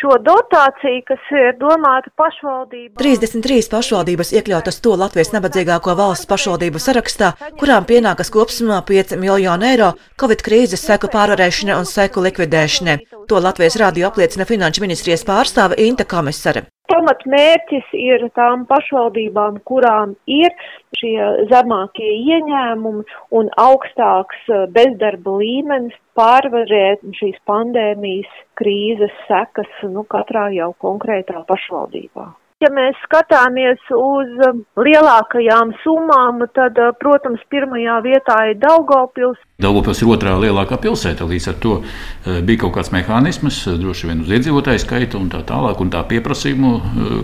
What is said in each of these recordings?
šo dotāciju, kas ir domāta pašvaldībai. 33 pašvaldības iekļautas to Latvijas nabadzīgāko valsts pašvaldību sarakstā, kurām pienākas kopsumā 5 miljonu eiro Covid krīzes seku pārvarēšanai un seku likvidēšanai. To Latvijas rādio apliecina Finanšu ministrijas pārstāve Inta Komisare. Pamatmērķis ir tām pašvaldībām, kurām ir šie zemākie ieņēmumi un augstāks bezdarba līmenis, pārvarēt šīs pandēmijas krīzes sekas nu, katrā jau konkrētā pašvaldībā. Ja mēs skatāmies uz um, lielākajām summām, tad, uh, protams, pirmajā vietā ir Daugavpils. Daugavpils ir otrā lielākā pilsēta, līdz ar to uh, bija kaut kāds mehānisms, uh, droši vien uz iedzīvotāju skaitu un tā tālāk, un tā pieprasījumu,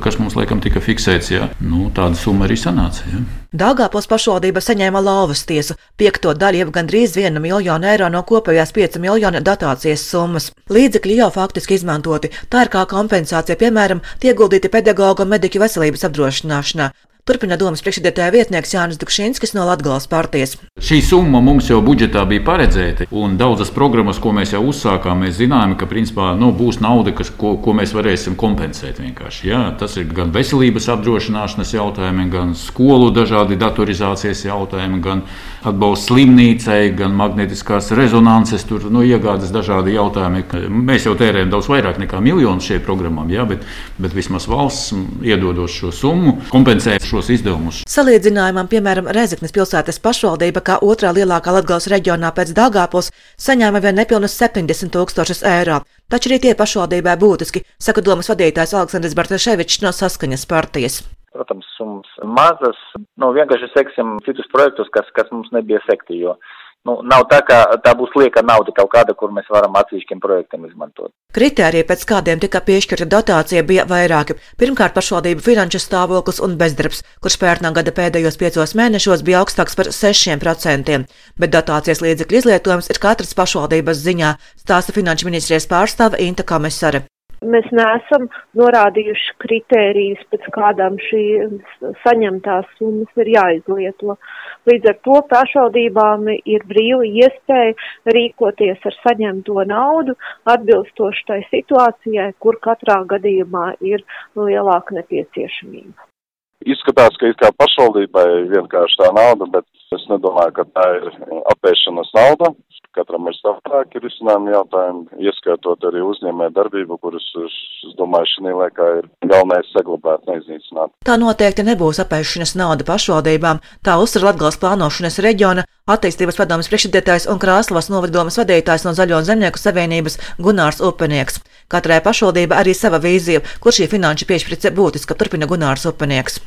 kas mums laikam tika fiksēts, jā, nu, tāda summa arī sanāca. Jā. Daugavpils pašvaldība saņēma lauvas tiesu, piekto daļu jau gandrīz vienu miljonu eiro no kopējās 5 miljonu dotācijas summas. Līdzekļi jau faktiski izmantoti, tā ir kā kompensācija, piemēram, ieguldīti pedagoģa un mediķu veselības apdrošināšanā. Turpina domas priekšsēdētāja vietnieks Jānis Dukšinskis no Latvijas partijas. Šī summa mums jau budžetā bija paredzēta, un daudzas programmas, ko mēs jau uzsākām, mēs zinājām, ka principā nu, būs nauda, kas, ko, ko mēs varēsim kompensēt. Jā, tas ir gan veselības apdrošināšanas jautājumi, gan skolu dažādi datorizācijas jautājumi, gan atbalsts slimnīcai, gan magnetiskās rezonances, tur nu, iegādes dažādi jautājumi. Mēs jau tērējam daudz vairāk nekā miljonu šai programmām, jā, bet, bet vismaz valsts iedodot šo summu kompensē šos izdevumus. Salīdzinājumam, piemēram, Rezeknes pilsētas pašvaldība, kā otrā lielākā Latvijas reģionā pēc Dāngāpils, saņēma vien nepilnus 70 tūkstošus eiro. Taču arī tie pašvaldībai būtiski, saka domas vadītājs Aleksandrs Bartaševičs no Saskaņas partijas. Protams, summas mazas, nu vienkārši seksim citus projektus, kas, kas mums nebija sekti, jo Nu, nav tā, ka tā būs lieka nauda kaut kāda, kur mēs varam atsevišķiem projektiem izmantot. Kritērija, pēc kādiem tika piešķirta dotācija, bija vairāki. Pirmkārt, pašvaldību finanšu stāvoklis un bezdarbs, kurš pērnā gada pēdējos piecos mēnešos bija augstāks par 6%, bet dotācijas līdzekļu izlietojums ir katras pašvaldības ziņā, stāsta finanšu ministrijas pārstāve Inta Komisare. Mēs neesam norādījuši kritērijus, pēc kādām šī saņemtās summas ir jāizlieto. Līdz ar to pašvaldībām ir brīva iespēja rīkoties ar saņemto naudu atbilstoši tai situācijai, kur katrā gadījumā ir lielāka nepieciešamība. Izskatās, ka it kā pašvaldībai vienkārši tā nauda, bet es nedomāju, ka tā ir apēšanas nauda katram ir savādāki risinājumi jautājumi, ieskaitot arī uzņēmē darbību, kuras, es domāju, šī laikā ir galvenais saglabāt, neiznīcināt. Tā noteikti nebūs apēšanas nauda pašvaldībām, tā uzsver Latgals plānošanas reģiona attīstības padomas priekšsēdētājs un Krāslavas novaddomas vadītājs no Zaļo zemnieku savienības Gunārs Upenieks. Katrai pašvaldība arī sava vīzija, kur šī finanšu piešķirce būtiska, turpina Gunārs Upenieks.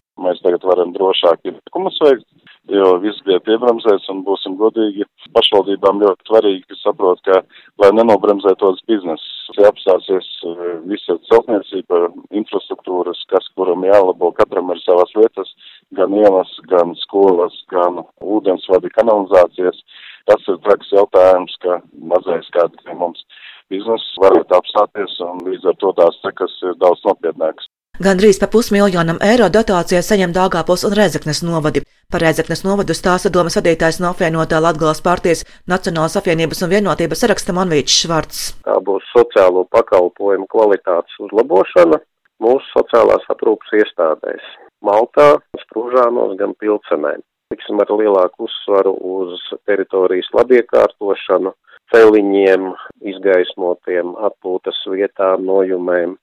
Varam drošāk iepirkumus veikt, jo viss bija piebremzēts un būsim godīgi. Pašvaldībām ļoti svarīgi saprot, ka, lai nenobremzētos bizness, apstāsies eh, visa celtniecība, infrastruktūras, kas kuram jālabo, katram ir savas vietas, gan ielas, gan skolas, gan ūdensvadi, kanalizācijas. Tas ir traks jautājums, ka mazais kādā mums bizness varētu apstāties un līdz ar to tās sekas ir daudz nopietnākas. Gandrīz pa pusmiljonam eiro dotācijā saņem Dāngāpils un Rezeknes novadi. Par Rezeknes novadu stāsta domas vadītājs no apvienotā Latgales partijas Nacionālas apvienības un vienotības saraksta Manvīčs Švarts. Tā būs sociālo pakalpojumu kvalitātes uzlabošana mūsu sociālās aprūpas iestādēs Maltā, Sprūžānos, gan Pilcenē. Tiksim ar lielāku uzsvaru uz teritorijas labiekārtošanu, celiņiem, izgaismotiem, atpūtas vietām, nojumēm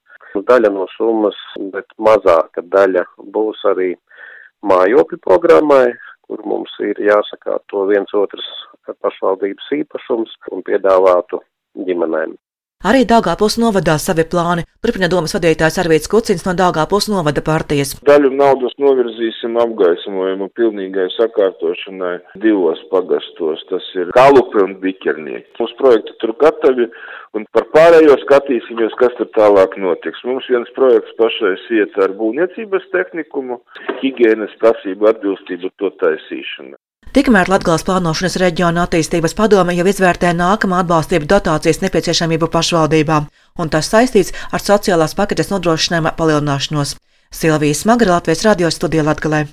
daļa no summas, bet mazāka daļa būs arī mājokļu programmai, kur mums ir jāsakārto viens otrs pašvaldības īpašums un piedāvātu ģimenēm. Arī Dāngāpils novadā savi plāni. Turpina domas vadītājs Arvīts Kucins no Dāngāpils novada partijas. Daļu naudas novirzīsim apgaismojumu pilnīgai sakārtošanai divos pagastos. Tas ir Kalupi un Biķernieki. Mūsu projekti tur gatavi un par pārējo skatīsimies, kas tur tālāk notiks. Mums viens projekts pašais iet ar būvniecības tehnikumu, higienas prasību atbilstību to taisīšanu. Tikmēr Latgales plānošanas reģiona attīstības padome jau izvērtē nākamā atbalstību dotācijas nepieciešamību pašvaldībām, un tas saistīts ar sociālās paketes nodrošinājuma palielināšanos. Silvijas Smagra Latvijas radio studija Latgalē.